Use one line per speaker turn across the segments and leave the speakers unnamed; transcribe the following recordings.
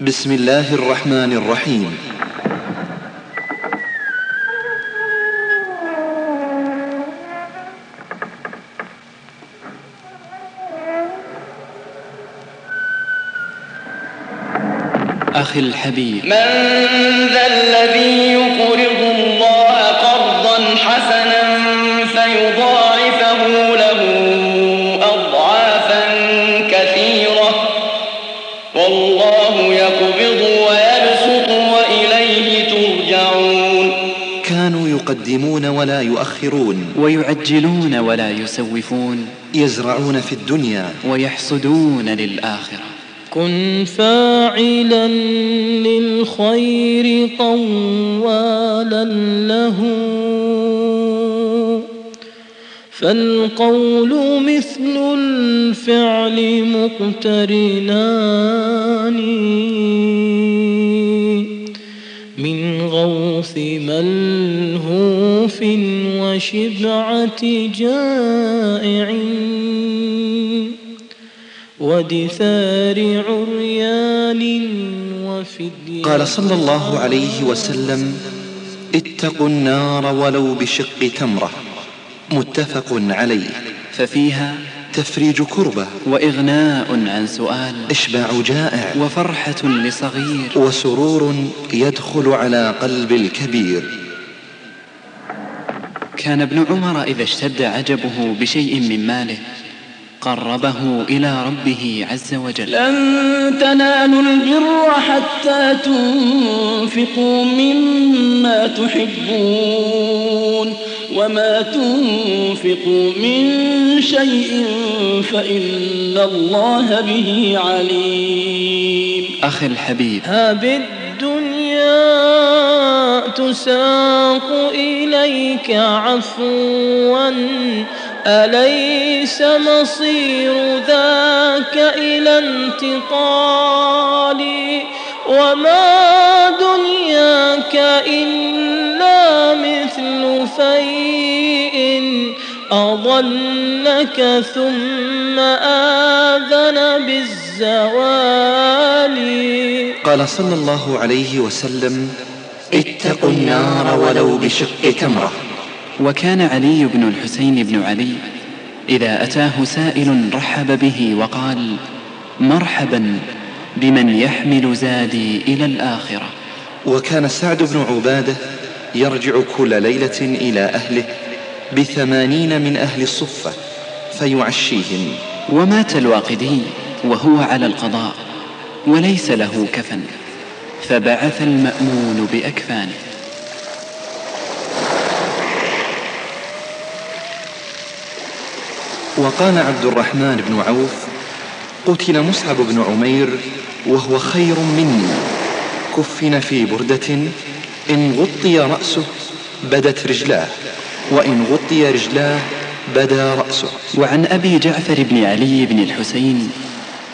بسم الله الرحمن الرحيم أخي الحبيب
من ذا الذي يقرض الله قرضا حسنا
يقدمون ولا يؤخرون
ويعجلون ولا يسوفون
يزرعون في الدنيا
ويحصدون للآخرة
كن فاعلا للخير طوالا له فالقول مثل الفعل مقترنان من غوث من وشبعة جائع ودثار عريان
وفدية قال صلى الله عليه وسلم اتقوا النار ولو بشق تمرة متفق عليه
ففيها
تفريج كربة
وإغناء عن سؤال
إشباع جائع
وفرحة لصغير
وسرور يدخل على قلب الكبير
كان ابن عمر إذا اشتد عجبه بشيء من ماله قربه إلى ربه عز وجل
لن تنالوا البر حتى تنفقوا مما تحبون وما تنفقوا من شيء فإن الله به عليم
أخي الحبيب هابد
تساق إليك عفوا أليس مصير ذاك إلى انتقال وما دنياك إلا مثل فيء أظنك ثم آذن بالزوال
قال صلى الله عليه وسلم اتقوا النار ولو بشق تمرة
وكان علي بن الحسين بن علي إذا أتاه سائل رحب به وقال مرحبا بمن يحمل زادي إلى الآخرة
وكان سعد بن عبادة يرجع كل ليلة إلى أهله بثمانين من أهل الصفة فيعشيهم
ومات الواقدي وهو على القضاء وليس له كفن فبعث المأمون بأكفانه
وقال عبد الرحمن بن عوف قتل مصعب بن عمير وهو خير مني كفن في بردة إن غطي رأسه بدت رجلاه وإن غطي رجلاه بدا رأسه
وعن أبي جعفر بن علي بن الحسين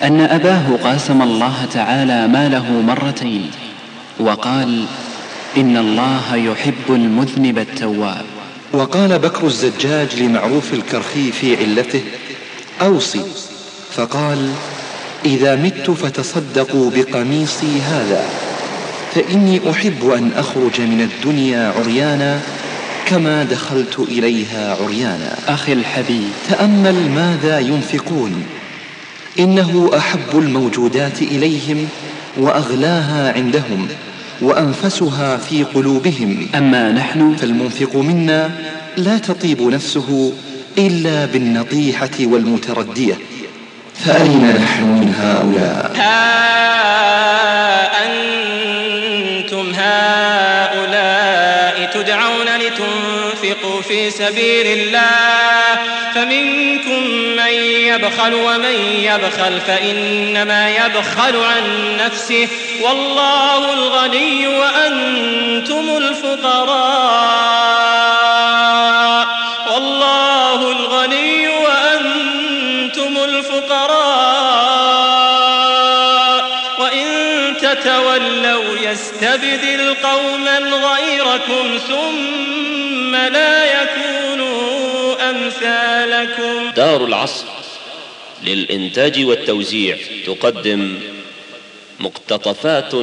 أن أباه قاسم الله تعالى ماله مرتين وقال إن الله يحب المذنب التواب
وقال بكر الزجاج لمعروف الكرخي في علته أوصي فقال إذا مت فتصدقوا بقميصي هذا فإني أحب أن أخرج من الدنيا عريانا كما دخلت إليها عريانا أخي الحبيب تأمل ماذا ينفقون إنه أحب الموجودات إليهم وأغلاها عندهم وأنفسها في قلوبهم أما نحن فالمنفق منا لا تطيب نفسه إلا بالنطيحة والمتردية فأين نحن من هؤلاء
ها أنتم هؤلاء تدعون لتنفقوا في سبيل الله فمنكم من يبخل ومن يبخل فإنما يبخل عن نفسه والله الغني وأنتم الفقراء والله الغني وأنتم الفقراء وإن تتولوا يستبدل قوما غيركم ثم
لكم دار العصر للإنتاج والتوزيع تقدم مقتطفات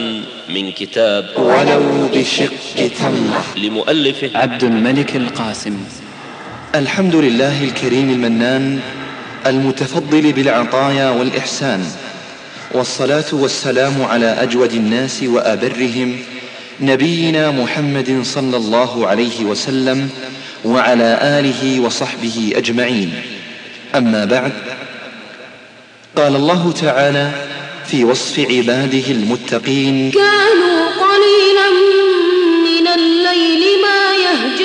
من كتاب
ولو بشق
تم لمؤلفه
عبد الملك القاسم الحمد لله الكريم المنان المتفضل بالعطايا والإحسان والصلاة والسلام على أجود الناس وأبرهم نبينا محمد صلى الله عليه وسلم وعلى آله وصحبه أجمعين أما بعد قال الله تعالى في وصف عباده المتقين
كانوا قليلا من الليل ما يهجعون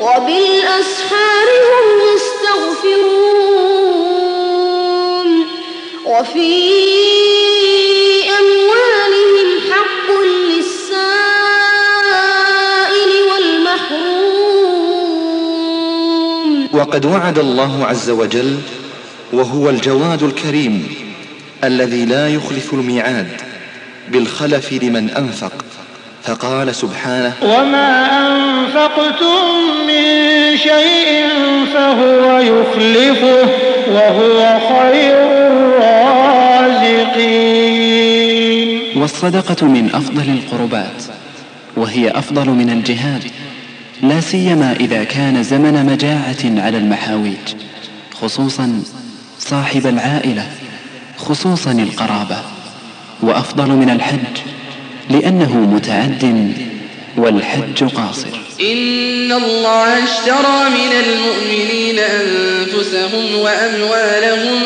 وبالأسحار هم يستغفرون وفي
وقد وعد الله عز وجل وهو الجواد الكريم الذي لا يخلف الميعاد بالخلف لمن أنفق فقال سبحانه
وما أنفقتم من شيء فهو يخلفه وهو خير الرازقين
والصدقة من أفضل القربات وهي أفضل من الجهاد لا سيما إذا كان زمن مجاعة على المحاويج خصوصا صاحب العائلة خصوصا القرابة وأفضل من الحج لأنه متعد والحج قاصر
إن الله اشترى من المؤمنين أنفسهم وأموالهم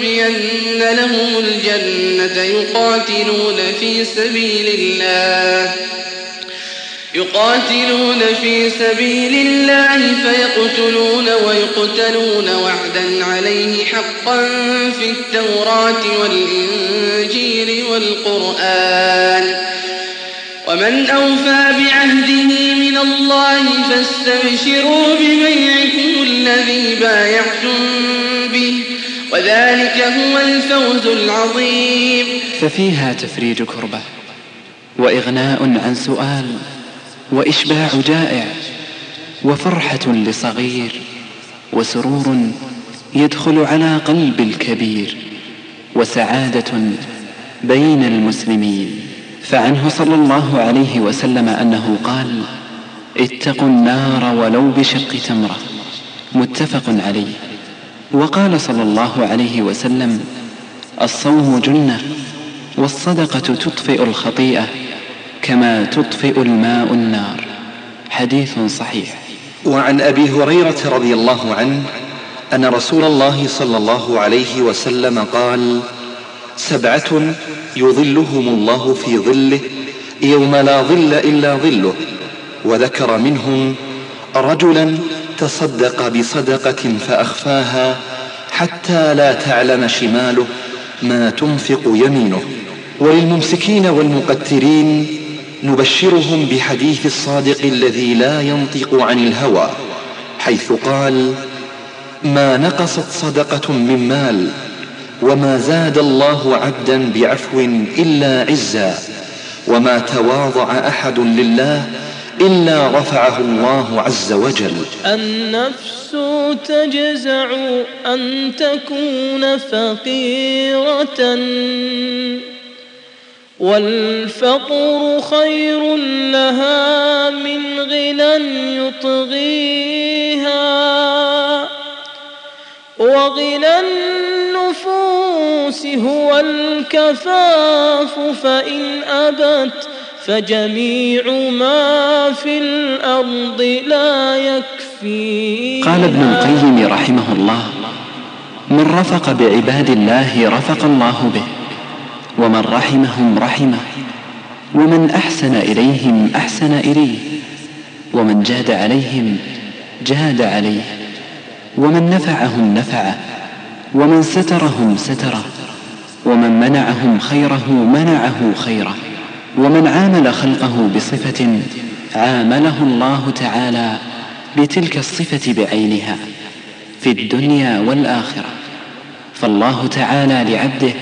بأن لهم الجنة يقاتلون في سبيل الله يقاتلون في سبيل الله فيقتلون ويقتلون وعدا عليه حقا في التوراة والإنجيل والقرآن ومن أوفى بعهده من الله فاستبشروا ببيعكم الذي بايعتم به وذلك هو الفوز العظيم
ففيها تفريج كربة وإغناء عن سؤال وإشباع جائع وفرحة لصغير وسرور يدخل على قلب الكبير وسعادة بين المسلمين فعنه صلى الله عليه وسلم أنه قال اتقوا النار ولو بشق تمرة متفق عليه وقال صلى الله عليه وسلم الصوم جنة والصدقة تطفئ الخطيئة كما تطفئ الماء النار حديث صحيح
وعن أبي هريرة رضي الله عنه أن رسول الله صلى الله عليه وسلم قال سبعة يظلهم الله في ظله يوم لا ظل إلا ظله وذكر منهم رجلا تصدق بصدقة فأخفاها حتى لا تعلم شماله ما تنفق يمينه وللممسكين والمقترين نبشرهم بحديث الصادق الذي لا ينطق عن الهوى حيث قال ما نقصت صدقة من مال وما زاد الله عبدا بعفو إلا عزا وما تواضع أحد لله إلا رفعه الله عز وجل
النفس تجزع أن تكون فقيرة والفقر خير لها من غنى يطغيها وغنى النفوس هو الكفاف فإن أبت فجميع ما في الأرض لا يكفي
قال ابن القيم رحمه الله من رفق بعباد الله رفق الله به ومن رحمهم رحمه ومن أحسن إليهم أحسن إليه ومن جاد عليهم جاد عليه ومن نفعهم نفعه ومن سترهم ستره ومن منعهم خيره منعه خيره ومن عامل خلقه بصفة عامله الله تعالى بتلك الصفة بعينها في الدنيا والآخرة فالله تعالى لعبده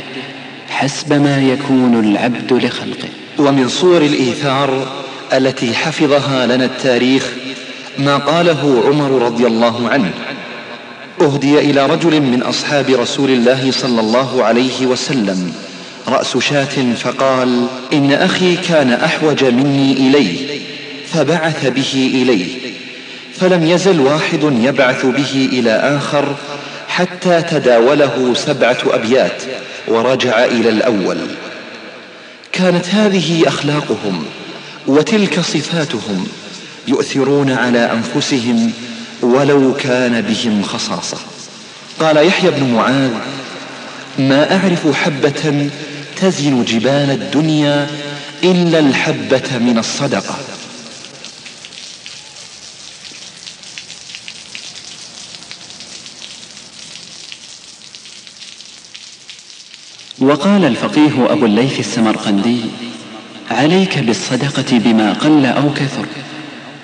حسب ما يكون العبد لخلقه
ومن صور الإيثار التي حفظها لنا التاريخ ما قاله عمر رضي الله عنه أهدي إلى رجل من أصحاب رسول الله صلى الله عليه وسلم رأس شاة فقال إن أخي كان أحوج مني إليه فبعث به إليه فلم يزل واحد يبعث به إلى آخر حتى تداوله سبعة أبيات ورجع إلى الأول كانت هذه أخلاقهم وتلك صفاتهم يؤثرون على أنفسهم ولو كان بهم خصاصة قال يحيى بن معاذ ما أعرف حبة تزن جبال الدنيا إلا الحبة من الصدقة
وقال الفقيه أبو الليث السمرقندي عليك بالصدقة بما قل أو كثر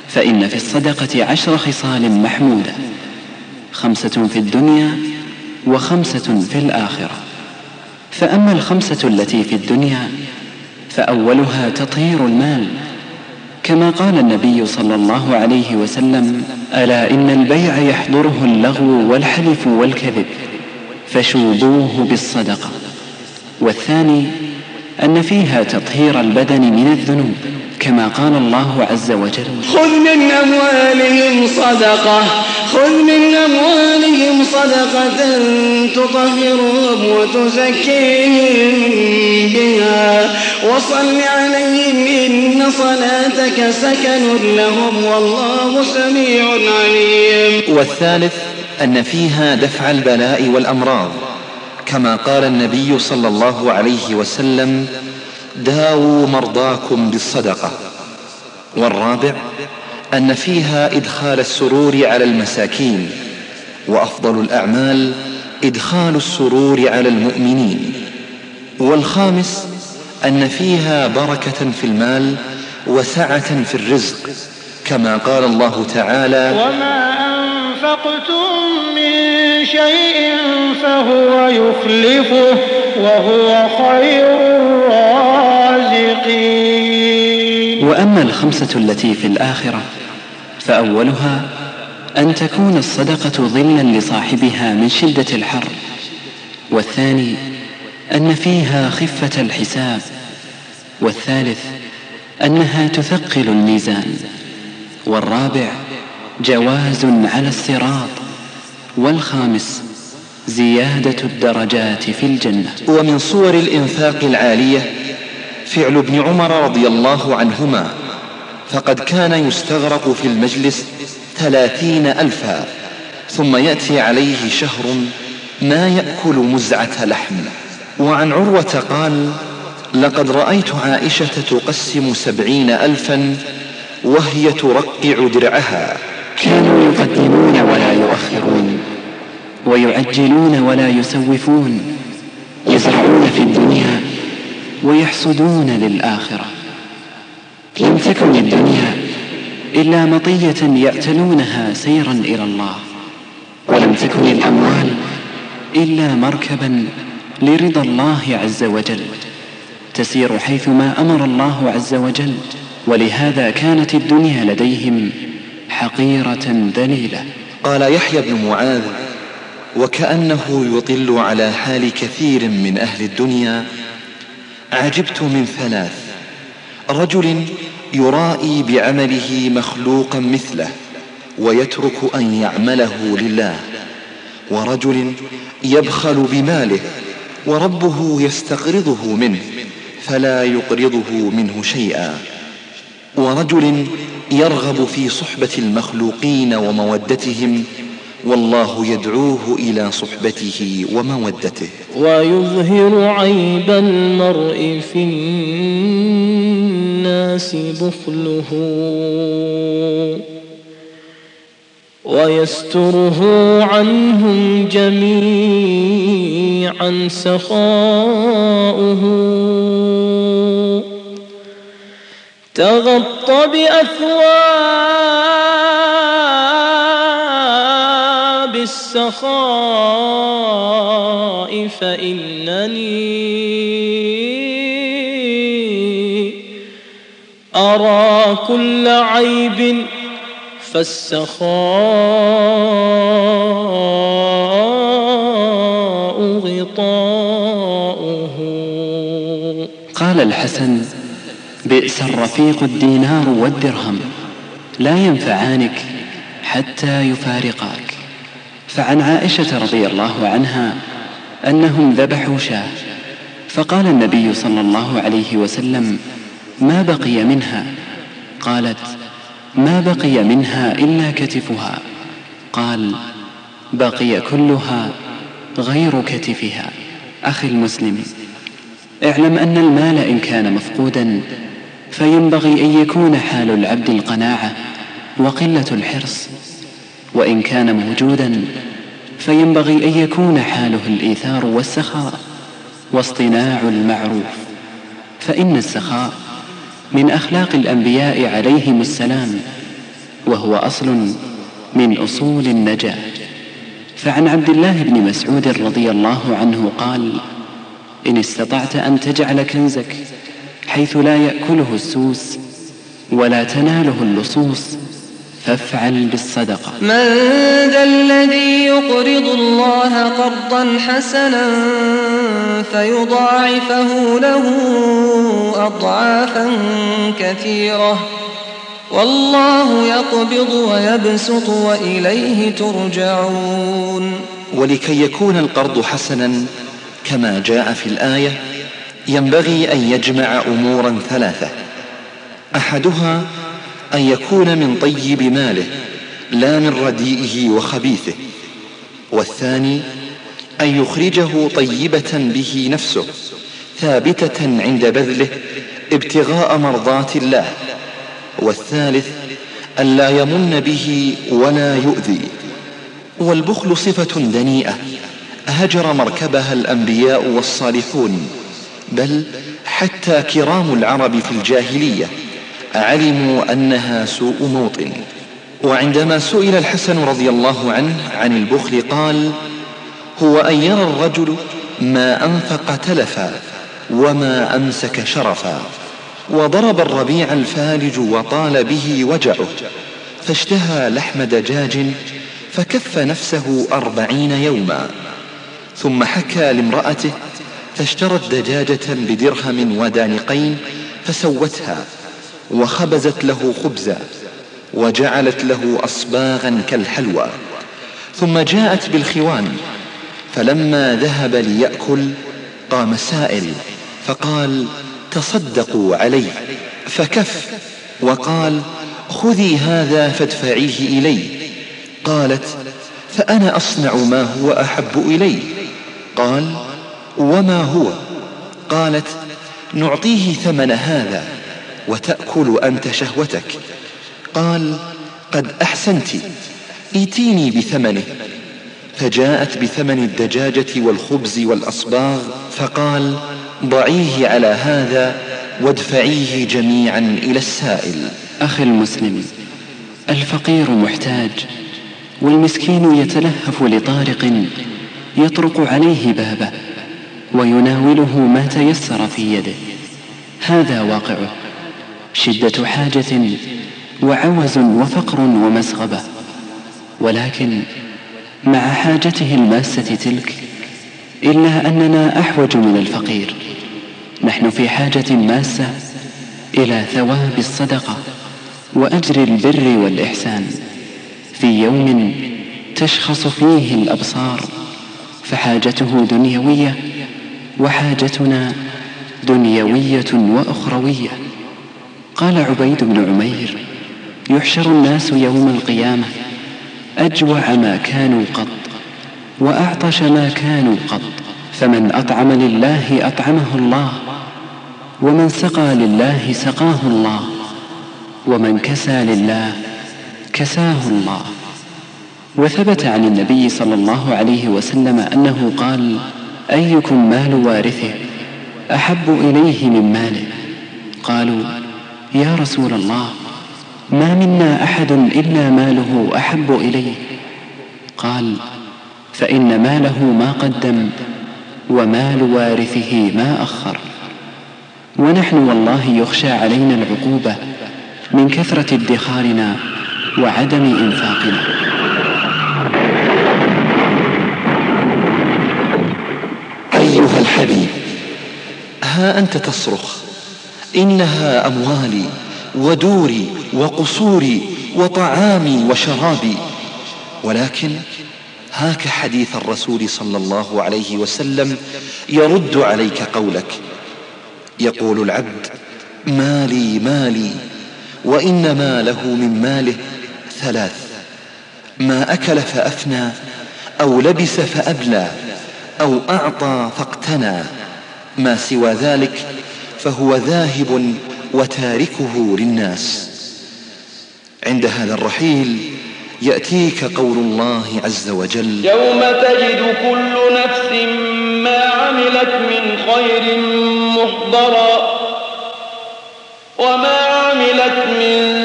فإن في الصدقة عشر خصال محمودة خمسة في الدنيا وخمسة في الآخرة فأما الخمسة التي في الدنيا فأولها تطهير المال كما قال النبي صلى الله عليه وسلم ألا إن البيع يحضره اللغو والحلف والكذب فشوبوه بالصدقه والثاني أن فيها تطهير البدن من الذنوب كما قال الله عز وجل
خذ من أموالهم صدقة خذ من أموالهم صدقة تطهرهم وتزكيهم بها وصل عليهم إن صلاتك سكن لهم والله سميع عليم
والثالث أن فيها دفع البلاء والأمراض كما قال النبي صلى الله عليه وسلم داووا مرضاكم بالصدقة والرابع أن فيها إدخال السرور على المساكين وأفضل الأعمال إدخال السرور على المؤمنين والخامس أن فيها بركة في المال وسعة في الرزق كما قال الله تعالى وما
أنفقتم من شيء فهو يخلفه وهو خير
الرازقين وأما الخمسة التي في الآخرة فأولها أن تكون الصدقة ظلا لصاحبها من شدة الحر والثاني أن فيها خفة الحساب والثالث أنها تثقل الميزان والرابع جواز على الصراط والخامس زيادة الدرجات في الجنة
ومن صور الإنفاق العالية فعل ابن عمر رضي الله عنهما فقد كان يستغرق في المجلس ثلاثين ألفا ثم يأتي عليه شهر ما يأكل مزعة لحم وعن عروة قال لقد رأيت عائشة تقسم سبعين ألفا وهي ترقع درعها
كانوا يقدمون ولا يؤخرون ويعجلون ولا يسوفون يزرعون في الدنيا ويحصدون للآخرة لم تكن الدنيا إلا مطية يأتلونها سيرا إلى الله ولم تكن الأموال إلا مركبا لرضا الله عز وجل تسير حيثما أمر الله عز وجل ولهذا كانت الدنيا لديهم حقيرة ذليلة
قال يحيى بن معاذ وكأنه يطل على حال كثير من أهل الدنيا عجبت من ثلاث رجل يرائي بعمله مخلوقا مثله ويترك أن يعمله لله ورجل يبخل بماله وربه يستقرضه منه فلا يقرضه منه شيئا ورجل يرغب في صحبة المخلوقين ومودتهم والله يدعوه إلى صحبته ومودته
ويظهر عيب المرء في الناس بخله ويستره عنهم جميعا سخاؤه تغطى بأثواب السخاء فإنني أرى كل عيب فالسخاء غطاؤه
قال الحسن بئس الرفيق الدينار والدرهم لا ينفعانك حتى يفارقاك فعن عائشة رضي الله عنها أنهم ذبحوا شاة فقال النبي صلى الله عليه وسلم ما بقي منها قالت ما بقي منها إلا كتفها قال بقي كلها غير كتفها أخي المسلم اعلم أن المال إن كان مفقودا فينبغي أن يكون حال العبد القناعة وقلة الحرص وإن كان موجودا فينبغي أن يكون حاله الإيثار والسخاء واصطناع المعروف فإن السخاء من أخلاق الأنبياء عليهم السلام وهو أصل من أصول النجاة فعن عبد الله بن مسعود رضي الله عنه قال إن استطعت أن تجعل كنزك حيث لا يأكله السوس ولا تناله اللصوص فافعل بالصدقة
من ذا الذي يقرض الله قرضا حسنا فيضاعفه له أضعافا كثيرة والله يقبض ويبسط وإليه ترجعون
ولكي يكون القرض حسنا كما جاء في الآية ينبغي أن يجمع أمورا ثلاثة أحدها أن يكون من طيب ماله لا من رديئه وخبيثه والثاني أن يخرجه طيبة به نفسه ثابتة عند بذله ابتغاء مرضاة الله والثالث أن لا يمن به ولا يؤذي والبخل صفة دنيئة هجر مركبها الأنبياء والصالحون بل حتى كرام العرب في الجاهلية علموا أنها سوء موطن وعندما سئل الحسن رضي الله عنه عن البخل قال هو أن يرى الرجل ما أنفق تلفا وما أمسك شرفا وضرب الربيع الفالج وطال به وجعه فاشتهى لحم دجاج فكف نفسه أربعين يوما ثم حكى لامرأته فاشترت دجاجة بدرهم ودانقين فسوتها وخبزت له خبزا وجعلت له أصباغا كالحلوى ثم جاءت بالخوان فلما ذهب ليأكل قام سائل فقال تصدقوا علي فكف وقال خذي هذا فادفعيه إلي قالت فأنا أصنع ما هو أحب إلي قال وما هو قالت نعطيه ثمن هذا وتأكل أنت شهوتك قال قد أحسنت ايتيني بثمنه فجاءت بثمن الدجاجة والخبز والأصباغ فقال ضعيه على هذا وادفعيه جميعا إلى السائل أخي المسلم الفقير محتاج والمسكين يتلهف لطارق يطرق عليه بابه ويناوله ما تيسر في يده هذا واقعه شدة حاجة وعوز وفقر ومسغبة ولكن مع حاجته الماسة تلك إلا أننا أحوج من الفقير نحن في حاجة ماسة إلى ثواب الصدقة وأجر البر والإحسان في يوم تشخص فيه الأبصار فحاجته دنيوية وحاجتنا دنيوية وأخروية قال عبيد بن عمير يحشر الناس يوم القيامة أجوع ما كانوا قط وأعطش ما كانوا قط فمن أطعم لله أطعمه الله ومن سقى لله سقاه الله ومن كسى لله كساه الله وثبت عن النبي صلى الله عليه وسلم أنه قال أيكم مال وارثه أحب إليه من ماله قالوا يا رسول الله ما منا أحد إلا ماله أحب إليه قال فإن ماله ما قدم ومال وارثه ما أخر ونحن والله يخشى علينا العقوبة من كثرة ادخارنا وعدم إنفاقنا
أيها الحبيب ها أنت تصرخ إنها أموالي ودوري وقصوري وطعامي وشرابي ولكن هاك حديث الرسول صلى الله عليه وسلم يرد عليك قولك يقول العبد مالي مالي وإنما له من ماله ثلاث ما أكل فأفنى أو لبس فأبلى أو أعطى فاقتنى ما سوى ذلك فهو ذاهب وتاركه للناس عند هذا الرحيل يأتيك قول الله عز وجل
يوم تجد كل نفس ما عملت من خير محضرا وما عملت من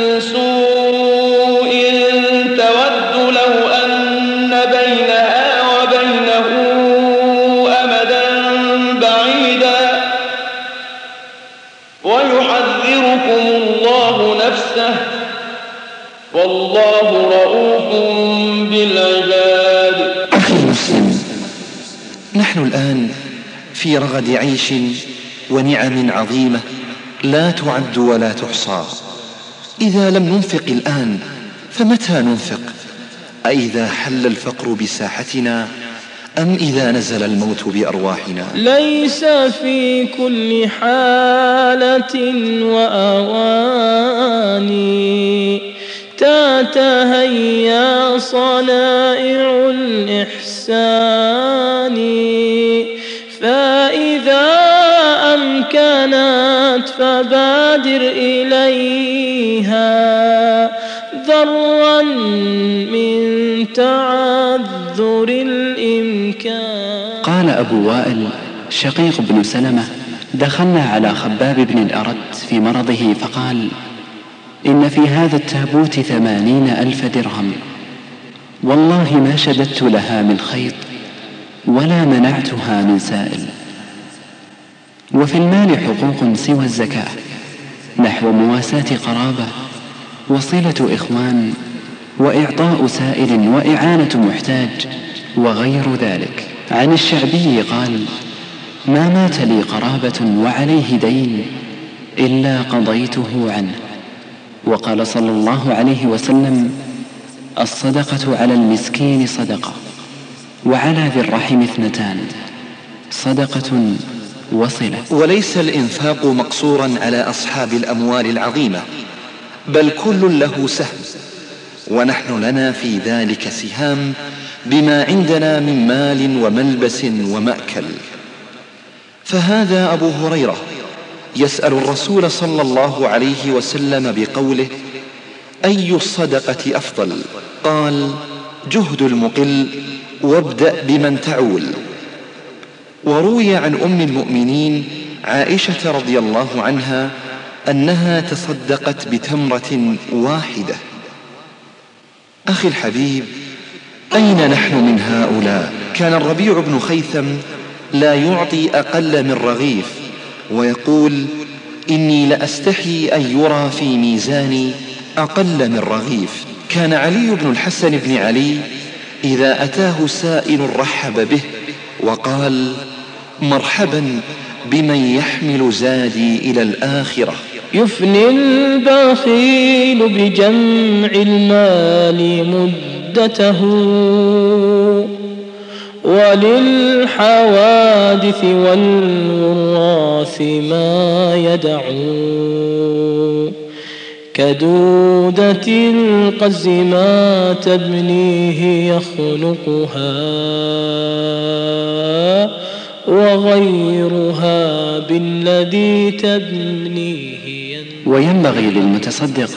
نحن الآن في رغد عيش ونعم عظيمة لا تعد ولا تحصى إذا لم ننفق الآن فمتى ننفق أئذا حل الفقر بساحتنا أم إذا نزل الموت بأرواحنا
ليس في كل حالة وأواني تتهيا صنائع الإحسان فإذا أمكنت فبادر إليها ذرا من تعذر الإمكان
قال أبو وائل شقيق بن سلمة دخلنا على خباب بن الأرد في مرضه فقال إن في هذا التابوت ثمانين ألف درهم والله ما شددت لها من خيط ولا منعتها من سائل وفي المال حقوق سوى الزكاة نحو مواساة قرابة وصلة إخوان وإعطاء سائل وإعانة محتاج وغير ذلك عن الشعبي قال ما مات لي قرابة وعليه دين إلا قضيته عنه وقال صلى الله عليه وسلم الصدقة على المسكين صدقة وعلى ذي الرحم اثنتان صدقة وصلة
وليس الإنفاق مقصورا على أصحاب الأموال العظيمة بل كل له سهم ونحن لنا في ذلك سهام بما عندنا من مال وملبس ومأكل فهذا أبو هريرة يسأل الرسول صلى الله عليه وسلم بقوله أي الصدقة أفضل قال جهد المقل وابدأ بمن تعول وروي عن أم المؤمنين عائشة رضي الله عنها أنها تصدقت بتمرة واحدة أخي الحبيب أين نحن من هؤلاء كان الربيع بن خيثم لا يعطي أقل من رغيف ويقول إني لأستحي أن يرى في ميزاني أقل من رغيف كان علي بن الحسن بن علي إذا أتاه سائل رحب به وقال مرحبا بمن يحمل زادي إلى الآخرة
يفني البخيل بجمع المال مدته وللحوادث والوراث ما يدعو كدودة القز ما تبنيه يخلقها وغيرها بالذي تبنيه
وينبغي للمتصدق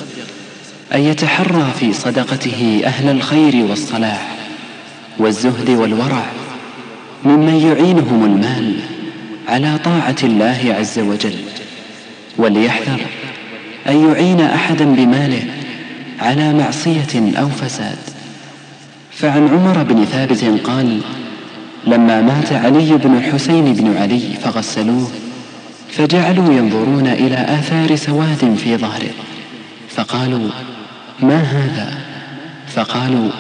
أن يتحرى في صدقته أهل الخير والصلاح والزهد والورع ممن يعينهم المال على طاعة الله عز وجل وليحذر أن يعين أحدا بماله على معصية أو فساد فعن عمر بن ثابت قال لما مات علي بن الحسين بن علي فغسلوه فجعلوا ينظرون إلى آثار سواد في ظهره فقالوا ما هذا فقالوا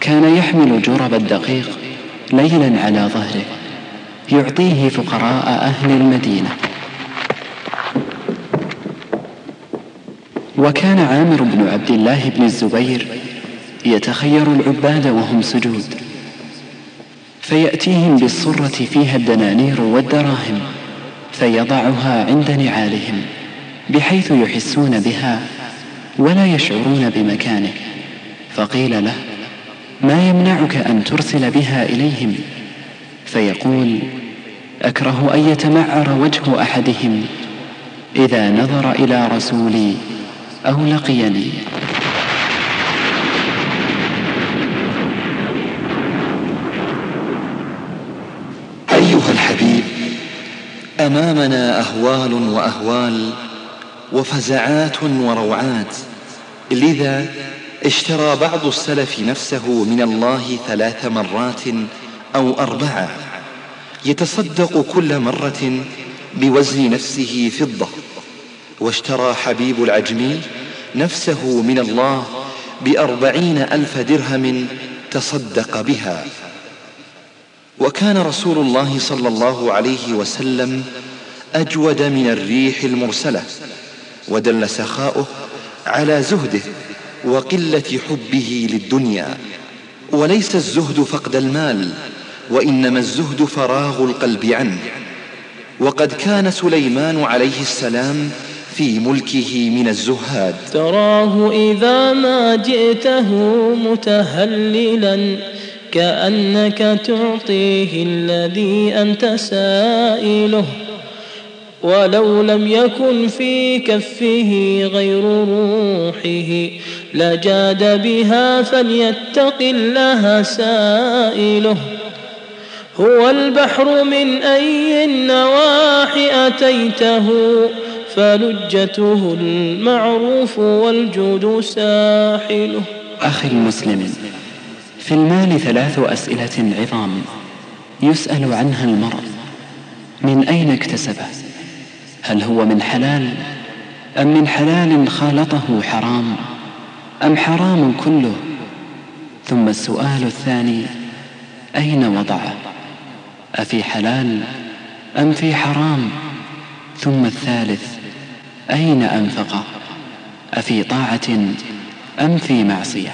كان يحمل جرب الدقيق ليلا على ظهره يعطيه فقراء أهل المدينة وكان عامر بن عبد الله بن الزبير يتخير العباد وهم سجود فيأتيهم بالصرة فيها الدنانير والدراهم فيضعها عند نعالهم بحيث يحسون بها ولا يشعرون بمكانه فقيل له ما يمنعك أن ترسل بها إليهم فيقول أكره أن يتمعر وجه أحدهم إذا نظر إلى رسولي أو لقيني
أيها الحبيب أمامنا أهوال وأهوال وفزعات وروعات لذا اشترى بعض السلف نفسه من الله ثلاث مرات أو أربعة يتصدق كل مرة بوزن نفسه فضة واشترى حبيب العجمي نفسه من الله بأربعين ألف درهم تصدق بها وكان رسول الله صلى الله عليه وسلم أجود من الريح المرسلة ودل سخاؤه على زهده وقلة حبه للدنيا وليس الزهد فقد المال وإنما الزهد فراغ القلب عنه وقد كان سليمان عليه السلام في ملكه من الزهاد
تراه إذا ما جئته متهللا كأنك تعطيه الذي أنت سائله ولو لم يكن في كفه غير روحه لجاد بها فليتق الله سائله هو البحر من أي النواحي أتيته فلجته المعروف والجود ساحله
أخي المسلم في المال ثلاث أسئلة عظام يسأل عنها المرء من أين اكتسبه هل هو من حلال أم من حلال خالطه حرام أم حرام كله ثم السؤال الثاني أين وضعه أفي حلال أم في حرام ثم الثالث أين أنفقه أفي طاعة أم في معصية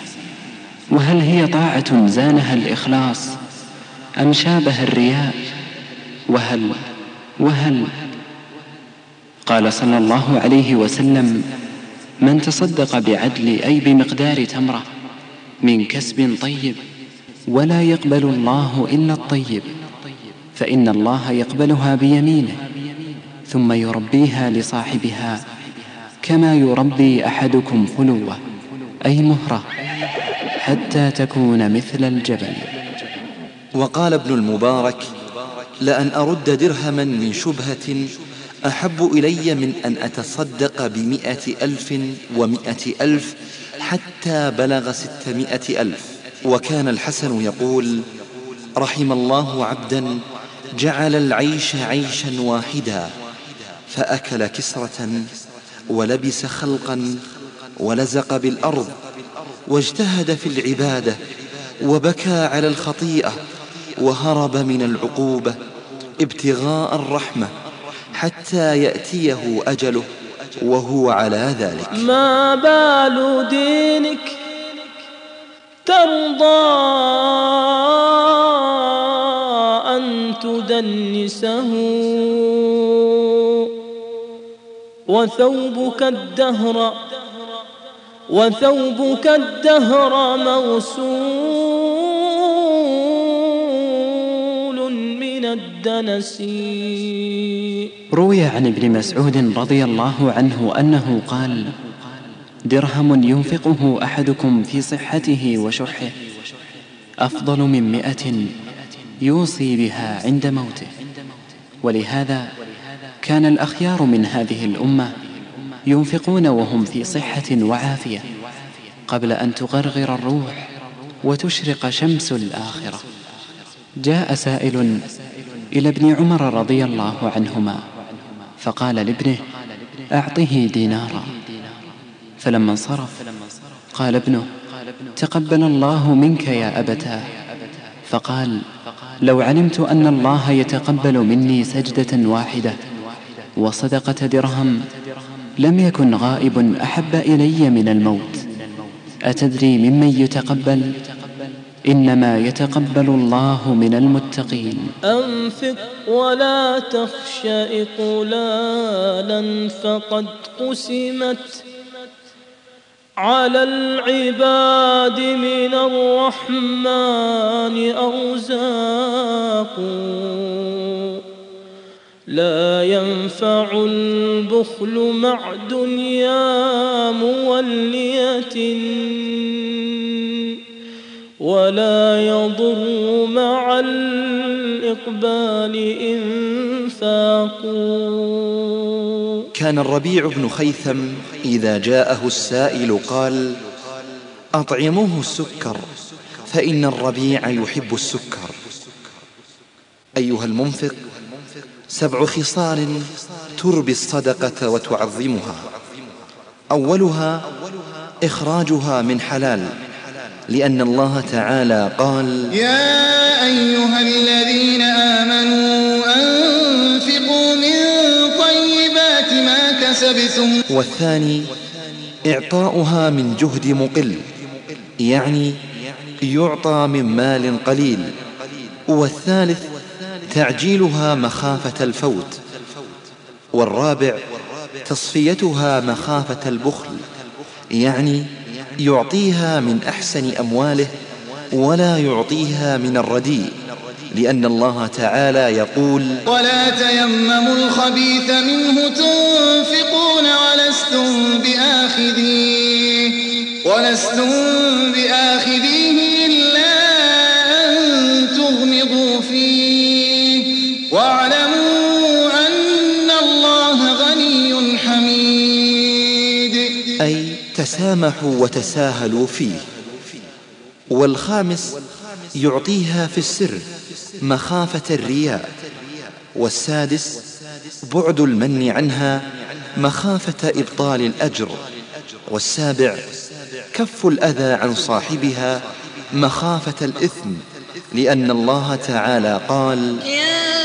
وهل هي طاعة زانها الإخلاص أم شابه الرياء وهل وهل قال صلى الله عليه وسلم من تصدق بعدل أي بمقدار تمرة من كسب طيب ولا يقبل الله إلا الطيب فإن الله يقبلها بيمينه ثم يربيها لصاحبها كما يربي أحدكم فلوة أي مهرة حتى تكون مثل الجبل
وقال ابن المبارك لأن أرد درهما من شبهة أحب إلي من أن أتصدق بمئة ألف ومئة ألف حتى بلغ ستمائة ألف وكان الحسن يقول رحم الله عبدا جعل العيش عيشا واحدا فأكل كسرة ولبس خلقا ولزق بالأرض واجتهد في العبادة وبكى على الخطيئة وهرب من العقوبة ابتغاء الرحمة حتى يأتيه أجله وهو على ذلك
ما بال دينك ترضى أن تدنسه وثوبك الدهر وثوبك الدهر موسوم
الدنس روي عن ابن مسعود رضي الله عنه أنه قال درهم ينفقه أحدكم في صحته وشحه أفضل من مئة يوصي بها عند موته ولهذا كان الأخيار من هذه الأمة ينفقون وهم في صحة وعافية قبل أن تغرغر الروح وتشرق شمس الآخرة جاء سائل إلى ابن عمر رضي الله عنهما فقال لابنه أعطه دينارا فلما انصرف قال ابنه تقبل الله منك يا أبتاه فقال لو علمت أن الله يتقبل مني سجدة واحدة وصدقة درهم لم يكن غائب أحب إلي من الموت أتدري ممن يتقبل؟ إنما يتقبل الله من المتقين
أنفق ولا تخش إقلالا فقد قسمت على العباد من الرحمن أرزاق لا ينفع البخل مع دنيا مولية ولا يضر مع الإقبال إنفاقا
كان الربيع بن خيثم إذا جاءه السائل قال أطعموه السكر فإن الربيع يحب السكر أيها المنفق سبع خصال تربي الصدقة وتعظمها أولها إخراجها من حلال لأن الله تعالى قال
يا أيها الذين آمنوا أنفقوا من طيبات ما كسبتم
والثاني إعطاؤها من جهد مقل يعني يعطى من مال قليل والثالث تعجيلها مخافة الفوت والرابع تصفيتها مخافة البخل يعني يعطيها من أحسن أمواله ولا يعطيها من الرديء لأن الله تعالى يقول
ولا تيمموا الخبيث منه تنفقون ولستم بآخذيه ولستم بآخذيه
تسامحوا وتساهلوا فيه والخامس يعطيها في السر مخافة الرياء والسادس بعد المن عنها مخافة إبطال الأجر والسابع كف الأذى عن صاحبها مخافة الإثم لأن الله تعالى قال
يا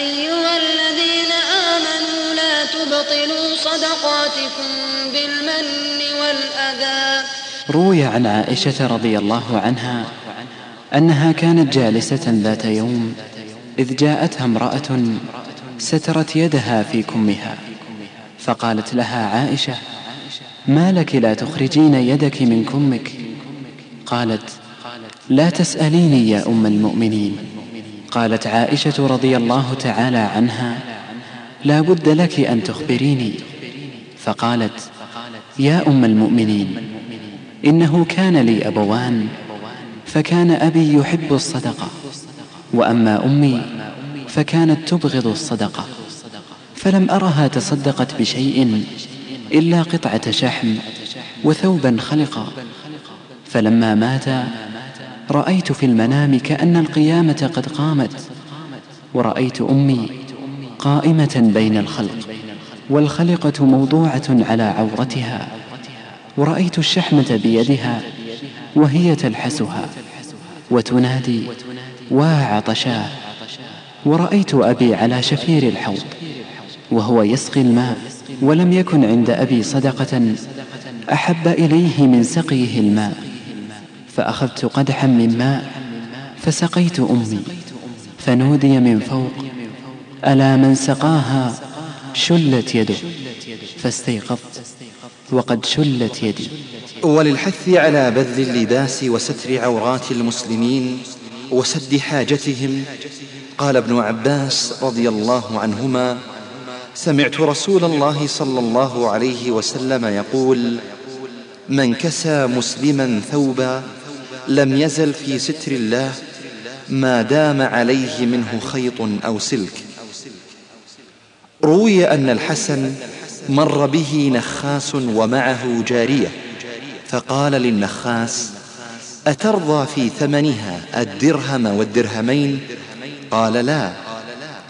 أيها الذين آمنوا لا تبطلوا صدقاتكم بالله
روي عن عائشة رضي الله عنها أنها كانت جالسة ذات يوم إذ جاءتها امرأة سترت يدها في كمها فقالت لها عائشة ما لك لا تخرجين يدك من كمك قالت لا تسأليني يا أم المؤمنين قالت عائشة رضي الله تعالى عنها لا بد لك أن تخبريني فقالت يا أم المؤمنين إنه كان لي أبوان فكان أبي يحب الصدقة وأما أمي فكانت تبغض الصدقة فلم أرها تصدقت بشيء إلا قطعة شحم وثوبا خلقا فلما مات رأيت في المنام كأن القيامة قد قامت ورأيت أمي قائمة بين الخلق والخلقة موضوعة على عورتها ورأيت الشحمة بيدها وهي تلحسها وتنادي واعطشا ورأيت أبي على شفير الحوض وهو يسقي الماء ولم يكن عند أبي صدقة أحب إليه من سقيه الماء فأخذت قدحا من ماء فسقيت أمي فنودي من فوق ألا من سقاها شلت يده فاستيقظت وقد شلت يدي وللحث على بذل اللباس وستر عورات المسلمين وسد حاجتهم قال ابن عباس رضي الله عنهما سمعت رسول الله صلى الله عليه وسلم يقول من كسى مسلما ثوبا لم يزل في ستر الله ما دام عليه منه خيط أو سلك روي أن الحسن مر به نخاس ومعه جارية فقال للنخاس أترضى في ثمنها الدرهم والدرهمين قال لا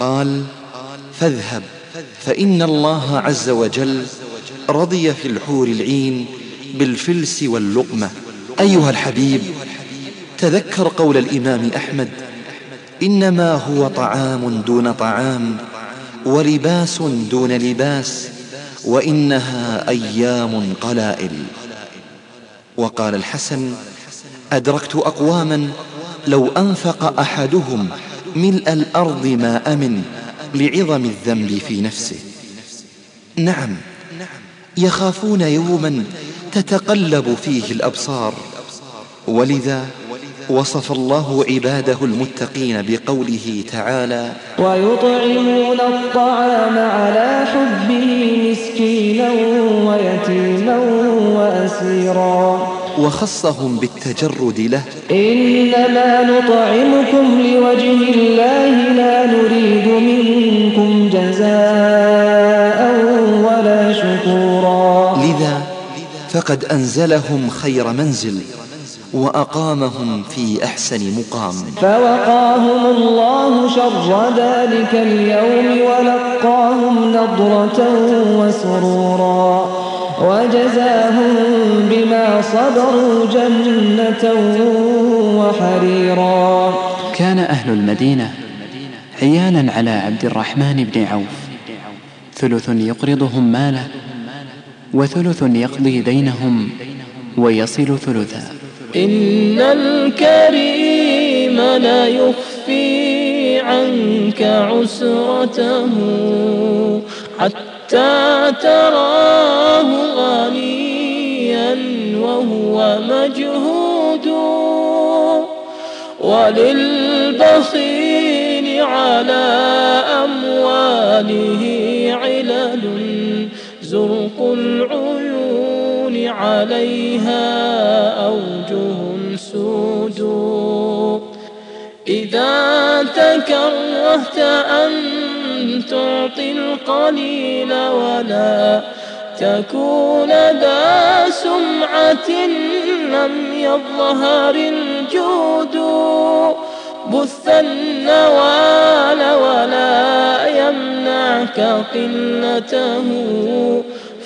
قال فاذهب فإن الله عز وجل رضي في الحور العين بالفلس واللقمة أيها الحبيب تذكر قول الإمام أحمد إنما هو طعام دون طعام ولباس دون لباس وإنها أيام قلائل وقال الحسن أدركت أقواما لو أنفق أحدهم ملء الأرض ما أمن لعظم الذنب في نفسه نعم يخافون يوما تتقلب فيه الأبصار ولذا وصف الله عباده المتقين بقوله تعالى
ويطعمون الطعام على حبه مسكينا ويتيما وأسيرا
وخصهم بالتجرد له
إنما نطعمكم لوجه الله لا نريد منكم جزاء ولا شكورا
لذا فقد أنزلهم خير منزل وأقامهم في أحسن مقام
فوقاهم الله شر ذلك اليوم ولقاهم نضرة وسرورا وجزاهم بما صبروا جنة وحريرا
كان أهل المدينة عيالا على عبد الرحمن بن عوف ثلث يقرضهم ماله وثلث يقضي دينهم ويصل ثلثا
إن الكريم لا يخفي عنك عسرته حتى تراه غنيا وهو مجهود وللبخيل على أمواله علل زرق العود عليها أوجه سود إذا تكرهت أن تعطي القليل ولا تكون ذا سمعة لم يظهر الجود بث النوال ولا يمنعك قلته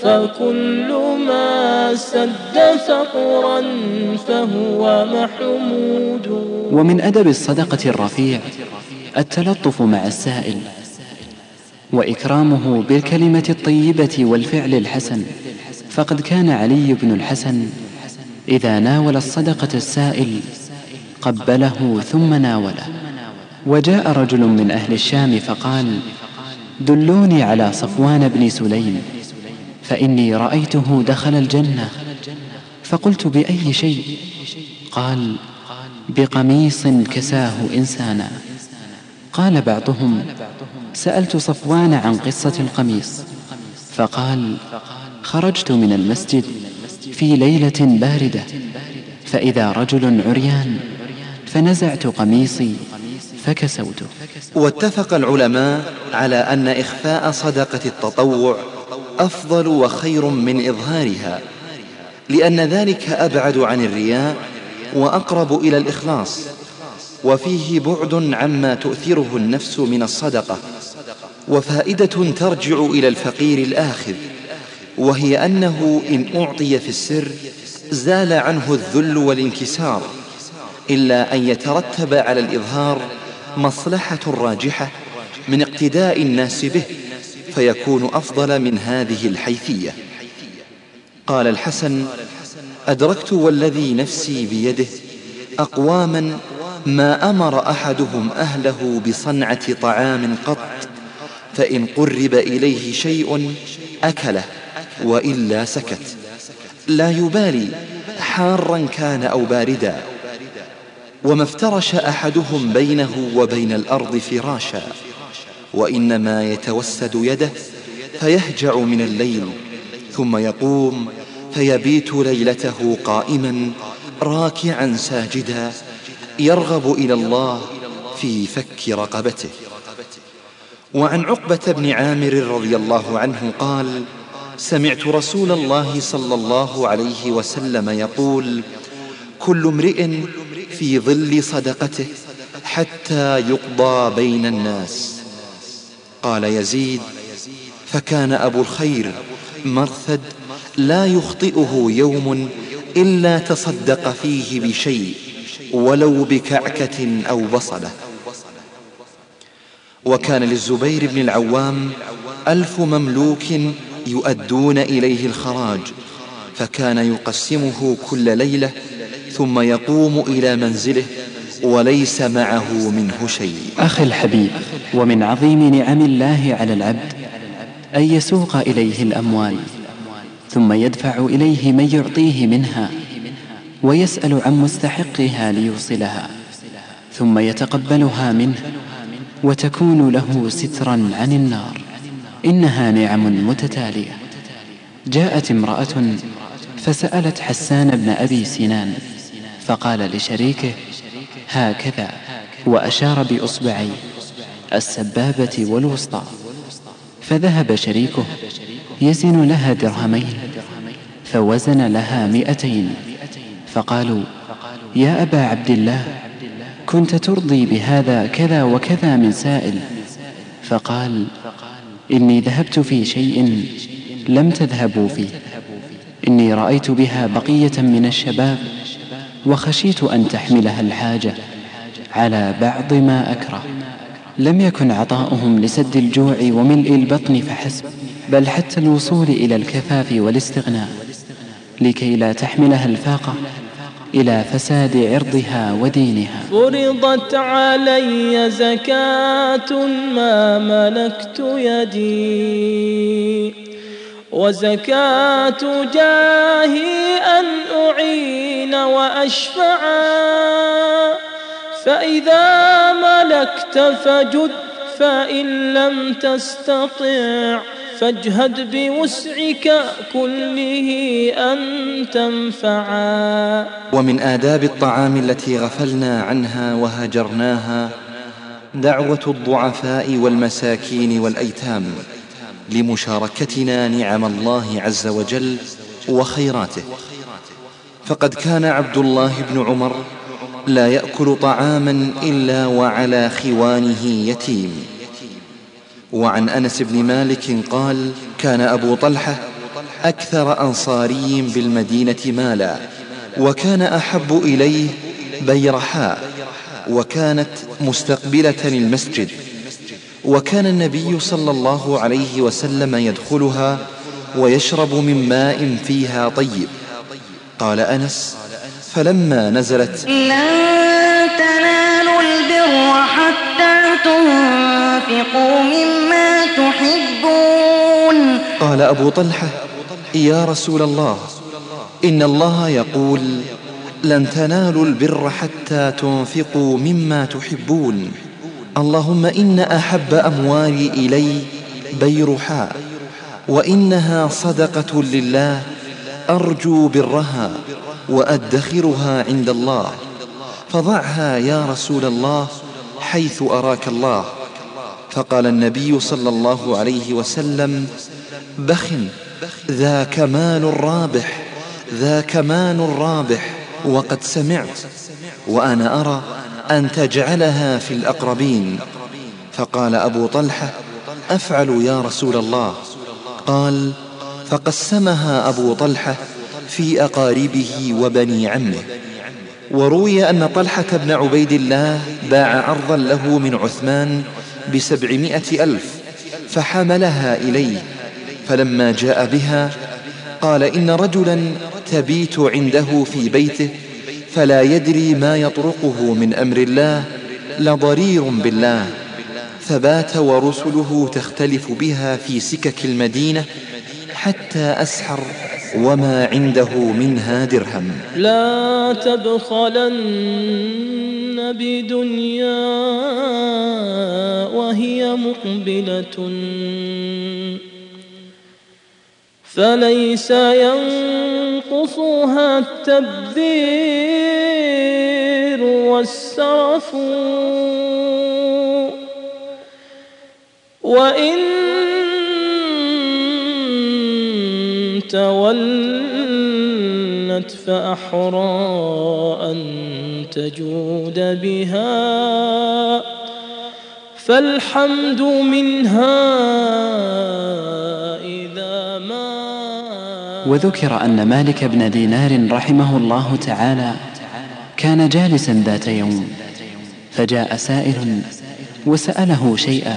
فكل ما سد فقرا فهو محمود
ومن أدب الصدقة الرفيع التلطف مع السائل وإكرامه بالكلمة الطيبة والفعل الحسن فقد كان علي بن الحسن إذا ناول الصدقة السائل قبله ثم ناوله وجاء رجل من أهل الشام فقال دلوني على صفوان بن سليم فإني رأيته دخل الجنة فقلت بأي شيء قال بقميص كساه إنسانا قال بعضهم سألت صفوان عن قصة القميص فقال خرجت من المسجد في ليلة باردة فإذا رجل عريان فنزعت قميصي فكسوته واتفق العلماء على أن إخفاء صدقة التطوع أفضل وخير من إظهارها لأن ذلك أبعد عن الرياء وأقرب إلى الإخلاص وفيه بعد عما تؤثره النفس من الصدقة وفائدة ترجع إلى الفقير الآخذ وهي أنه إن أعطي في السر زال عنه الذل والانكسار إلا أن يترتب على الإظهار مصلحة راجحة من اقتداء الناس به فيكون أفضل من هذه الحيثية قال الحسن أدركت والذي نفسي بيده أقواما ما أمر أحدهم أهله بصنعة طعام قط فإن قرب إليه شيء أكله وإلا سكت لا يبالي حارا كان أو باردا وما افترش أحدهم بينه وبين الأرض فراشا وإنما يتوسد يده فيهجع من الليل ثم يقوم فيبيت ليلته قائما راكعا ساجدا يرغب إلى الله في فك رقبته وعن عقبة بن عامر رضي الله عنه قال سمعت رسول الله صلى الله عليه وسلم يقول كل امرئ في ظل صدقته حتى يقضى بين الناس قال يزيد فكان أبو الخير مرثد لا يخطئه يوم إلا تصدق فيه بشيء ولو بكعكة أو بصلة وكان للزبير بن العوام ألف مملوك يؤدون إليه الخراج فكان يقسمه كل ليلة ثم يقوم إلى منزله وليس معه منه شيء أخي الحبيب ومن عظيم نعم الله على العبد أن يسوق إليه الأموال ثم يدفع إليه من يعطيه منها ويسأل عن مستحقها ليوصلها ثم يتقبلها منه وتكون له سترا عن النار إنها نعم متتالية جاءت امرأة فسألت حسان بن أبي سنان فقال لشريكه هكذا وأشار بأصبعي السبابة والوسطى فذهب شريكه يزن لها درهمين فوزن لها مئتين فقالوا يا أبا عبد الله كنت ترضي بهذا كذا وكذا من سائل فقال إني ذهبت في شيء لم تذهبوا فيه إني رأيت بها بقية من الشباب وخشيت أن تحملها الحاجة على بعض ما أكره لم يكن عطاؤهم لسد الجوع وملء البطن فحسب بل حتى الوصول إلى الكفاف والاستغناء لكي لا تحملها الفاقة إلى فساد عرضها ودينها
فرضت علي زكاة ما ملكت يدي وزكاة جاهي أن وأشفعا فإذا ملكت فجد فإن لم تستطع فاجهد بوسعك كله أن تنفعا
ومن آداب الطعام التي غفلنا عنها وهجرناها دعوة الضعفاء والمساكين والأيتام لمشاركتنا نعم الله عز وجل وخيراته فقد كان عبد الله بن عمر لا يأكل طعاما إلا وعلى خوانه يتيم وعن أنس بن مالك قال كان أبو طلحة أكثر أنصاري بالمدينة مالا وكان أحب إليه بيرحاء وكانت مستقبلة المسجد وكان النبي صلى الله عليه وسلم يدخلها ويشرب من ماء فيها طيب قال أنس فلما نزلت
لن تنالوا البر حتى تنفقوا مما تحبون
قال أبو طلحة يا رسول الله إن الله يقول لن تنالوا البر حتى تنفقوا مما تحبون اللهم إن أحب أموالي إلي بيرحاء وإنها صدقة لله أرجو برها وأدخرها عند الله فضعها يا رسول الله حيث أراك الله فقال النبي صلى الله عليه وسلم بخ ذا كمال رابح ذا كمان رابح وقد سمعت وأنا أرى أن تجعلها في الأقربين فقال أبو طلحة أفعل يا رسول الله قال فقسمها أبو طلحة في أقاربه وبني عمه وروي أن طلحة بن عبيد الله باع عرضا له من عثمان بسبعمائة ألف فحملها إليه فلما جاء بها قال إن رجلا تبيت عنده في بيته فلا يدري ما يطرقه من أمر الله لضرير بالله فبات ورسله تختلف بها في سكك المدينة حتى أسحر وما عنده منها درهم
لا تبخلن بدنيا وهي مقبلة فليس ينقصها التبذير والسرف وإن تولت فأحرى أن تجود بها فالحمد منها إذا ما
وذكر أن مالك بن دينار رحمه الله تعالى كان جالسا ذات يوم فجاء سائل وسأله شيئا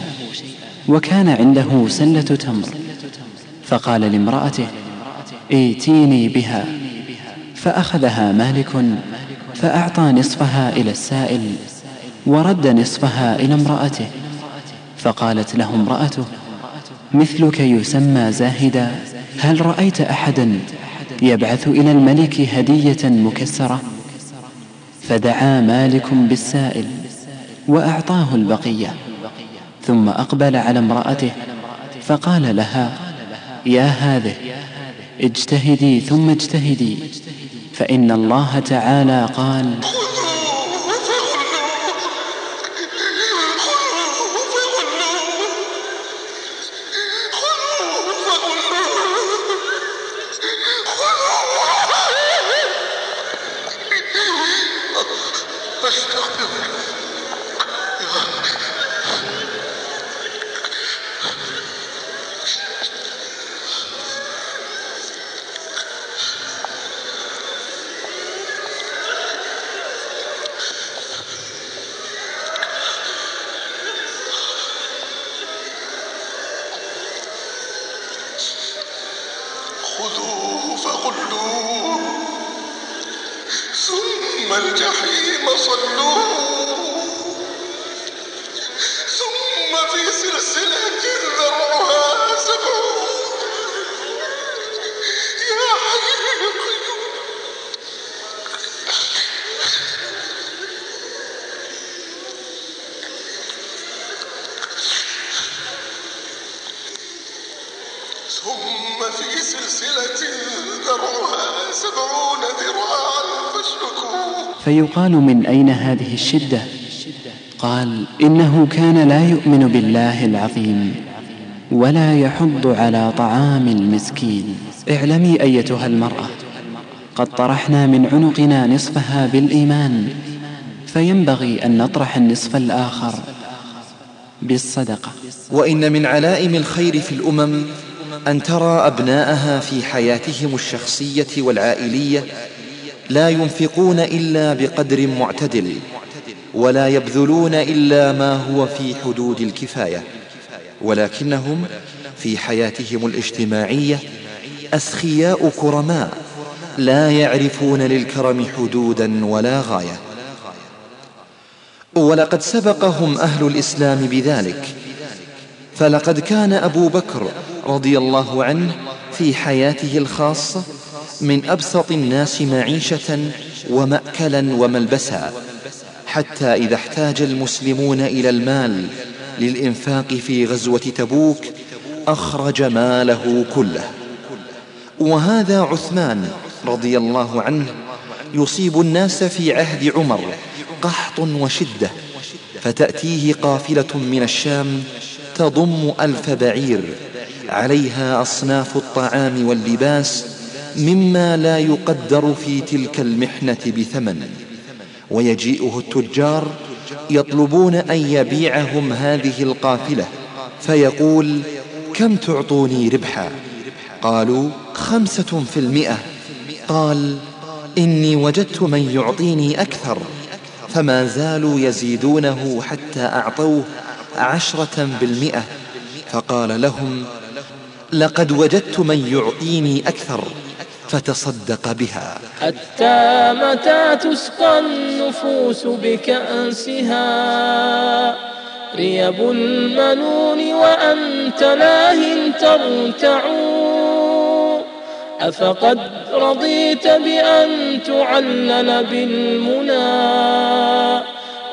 وكان عنده سلة تمر فقال لامرأته ايتيني بها فأخذها مالك فأعطى نصفها إلى السائل ورد نصفها إلى امرأته فقالت له امرأته مثلك يسمى زاهدا هل رأيت أحدا يبعث إلى الملك هدية مكسرة فدعا مالك بالسائل وأعطاه البقية ثم أقبل على امرأته فقال لها يا هذه اجتهدي ثم اجتهدي فإن الله تعالى قال سبعون ذراعا فاسلكوه فيقال من أين هذه الشدة قال إنه كان لا يؤمن بالله العظيم ولا يحض على طعام المسكين اعلمي أيتها المرأة قد طرحنا من عنقنا نصفها بالإيمان فينبغي أن نطرح النصف الآخر بالصدقة وإن من علائم الخير في الأمم أن ترى أبناءها في حياتهم الشخصية والعائلية لا ينفقون إلا بقدر معتدل ولا يبذلون إلا ما هو في حدود الكفاية ولكنهم في حياتهم الاجتماعية أسخياء كرماء لا يعرفون للكرم حدودا ولا غاية ولقد سبقهم أهل الإسلام بذلك فلقد كان أبو بكر رضي الله عنه في حياته الخاصة من أبسط الناس معيشة ومأكلا وملبسا حتى إذا احتاج المسلمون إلى المال للإنفاق في غزوة تبوك أخرج ماله كله وهذا عثمان رضي الله عنه يصيب الناس في عهد عمر قحط وشدة فتأتيه قافلة من الشام تضم ألف بعير عليها أصناف الطعام واللباس مما لا يقدر في تلك المحنة بثمن ويجيئه التجار يطلبون أن يبيعهم هذه القافلة فيقول كم تعطوني ربحا قالوا خمسة في المئة قال إني وجدت من يعطيني أكثر فما زالوا يزيدونه حتى أعطوه عشرة بالمئة فقال لهم لقد وجدت من يعطيني أكثر فتصدق بها
حتى متى تسقى النفوس بكأسها ريب المنون وأنت لاه ترتع أفقد رضيت بأن تعلل بالمنى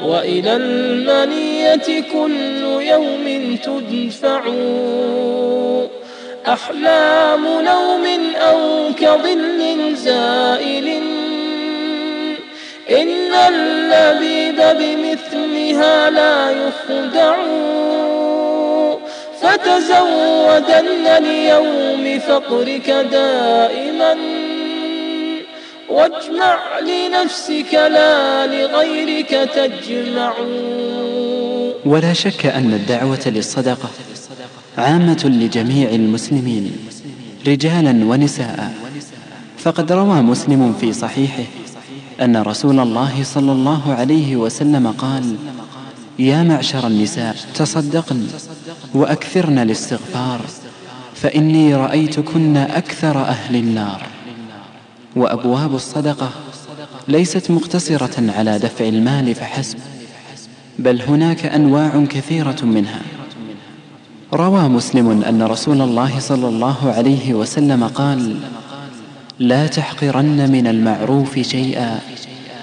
وإلى المنية كل يوم تدفع أحلام نوم أو كظل زائل إن اللبيب بمثلها لا يخدع فتزودن ليوم فقرك دائماً واجمع لنفسك لا لغيرك تجمع
ولا شك أن الدعوة للصدقة عامة لجميع المسلمين رجالا ونساء فقد روى مسلم في صحيحه أن رسول الله صلى الله عليه وسلم قال يا معشر النساء تصدقن وأكثرن الاستغفار فإني رأيتكن أكثر أهل النار وأبواب الصدقة ليست مقتصرة على دفع المال فحسب بل هناك أنواع كثيرة منها روى مسلم أن رسول الله صلى الله عليه وسلم قال لا تحقرن من المعروف شيئا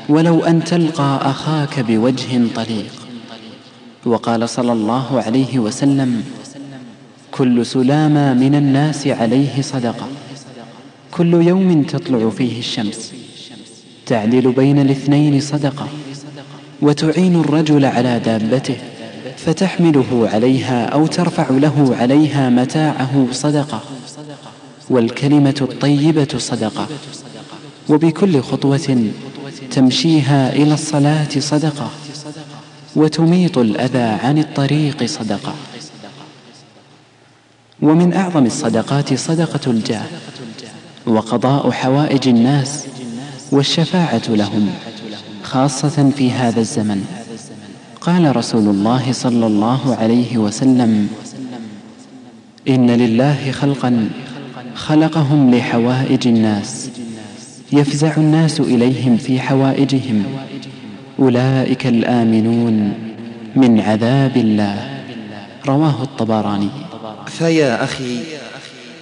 ولو أن تلقى أخاك بوجه طليق وقال صلى الله عليه وسلم كل سلامة من الناس عليه صدقه كل يوم تطلع فيه الشمس تعدل بين الاثنين صدقة وتعين الرجل على دابته فتحمله عليها أو ترفع له عليها متاعه صدقة والكلمة الطيبة صدقة وبكل خطوة تمشيها إلى الصلاة صدقة وتميط الأذى عن الطريق صدقة ومن أعظم الصدقات صدقة الجاه وقضاء حوائج الناس والشفاعة لهم خاصة في هذا الزمن قال رسول الله صلى الله عليه وسلم إن لله خلقا خلقهم لحوائج الناس يفزع الناس إليهم في حوائجهم أولئك الآمنون من عذاب الله رواه الطبراني فيا أخي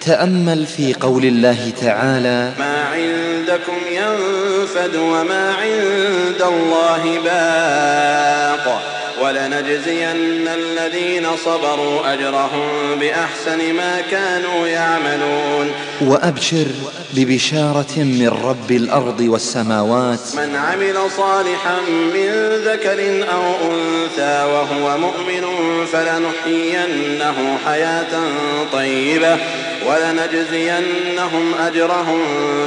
تأمل في قول الله تعالى
ما عندكم ينفد وما عند الله باق ولنجزين الذين صبروا أجرهم بأحسن ما كانوا يعملون
وأبشر ببشارة من رب الأرض والسماوات
من عمل صالحا من ذكر أو أنثى وهو مؤمن فلنحيينه حياة طيبة ولنجزينهم أجرهم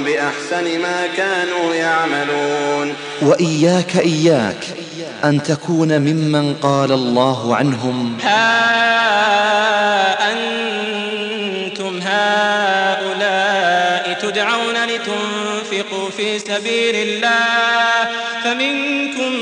بأحسن ما كانوا يعملون
وإياك إياك أن تكون ممن قال الله عنهم
ها أنتم هؤلاء تدعون لتنفقوا في سبيل الله فمنكم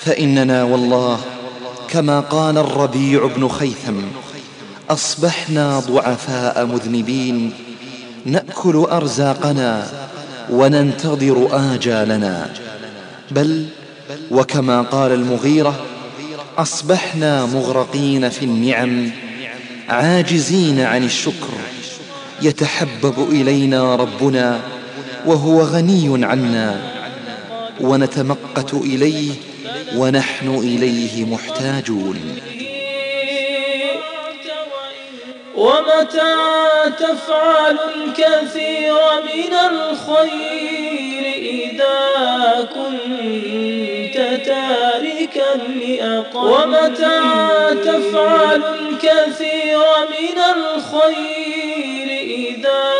فإننا والله كما قال الربيع بن خيثم أصبحنا ضعفاء مذنبين نأكل أرزاقنا وننتظر آجالنا بل وكما قال المغيرة أصبحنا مغرقين في النعم عاجزين عن الشكر يتحبب إلينا ربنا وهو غني عنا ونتمقت إليه ونحن إليه محتاجون ومتى تفعل الكثير من الخير إذا كنت تاركا لأقل ومتى تفعل الكثير من الخير إذا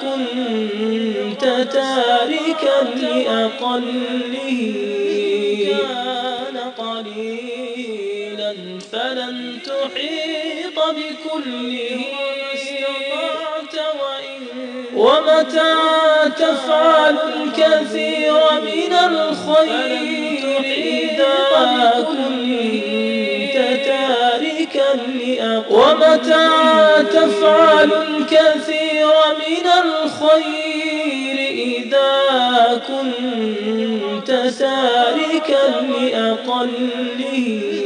كنت تاركا لأقله متى تفعل الكثير من الخير إذا كنت تاركا ومتى تفعل الكثير من الخير إذا كنت تاركا لأقله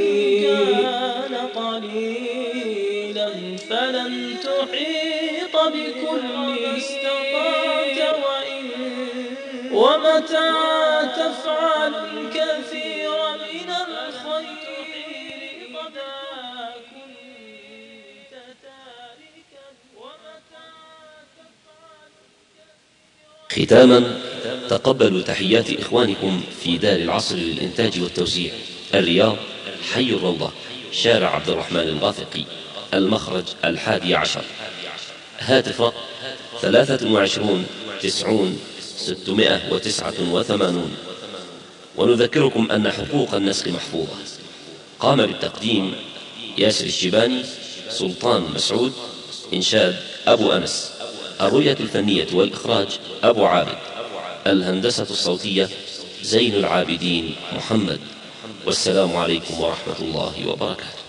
تفعل الكثير من الخير غدا كنت تاركا ومتى تفعل ختاما تقبلوا تحيات إخوانكم في دار العصر للإنتاج والتوزيع الرياض حي الروضة شارع عبد الرحمن الغافقي المخرج الحادي عشر هاتف ثلاثة وعشرون تسعون 689 ونذكركم أن حقوق النسخ محفوظة قام بالتقديم ياسر الشيباني سلطان مسعود إنشاد أبو أنس الرؤية الفنية والإخراج أبو عابد الهندسة الصوتية زين العابدين محمد والسلام عليكم ورحمة الله وبركاته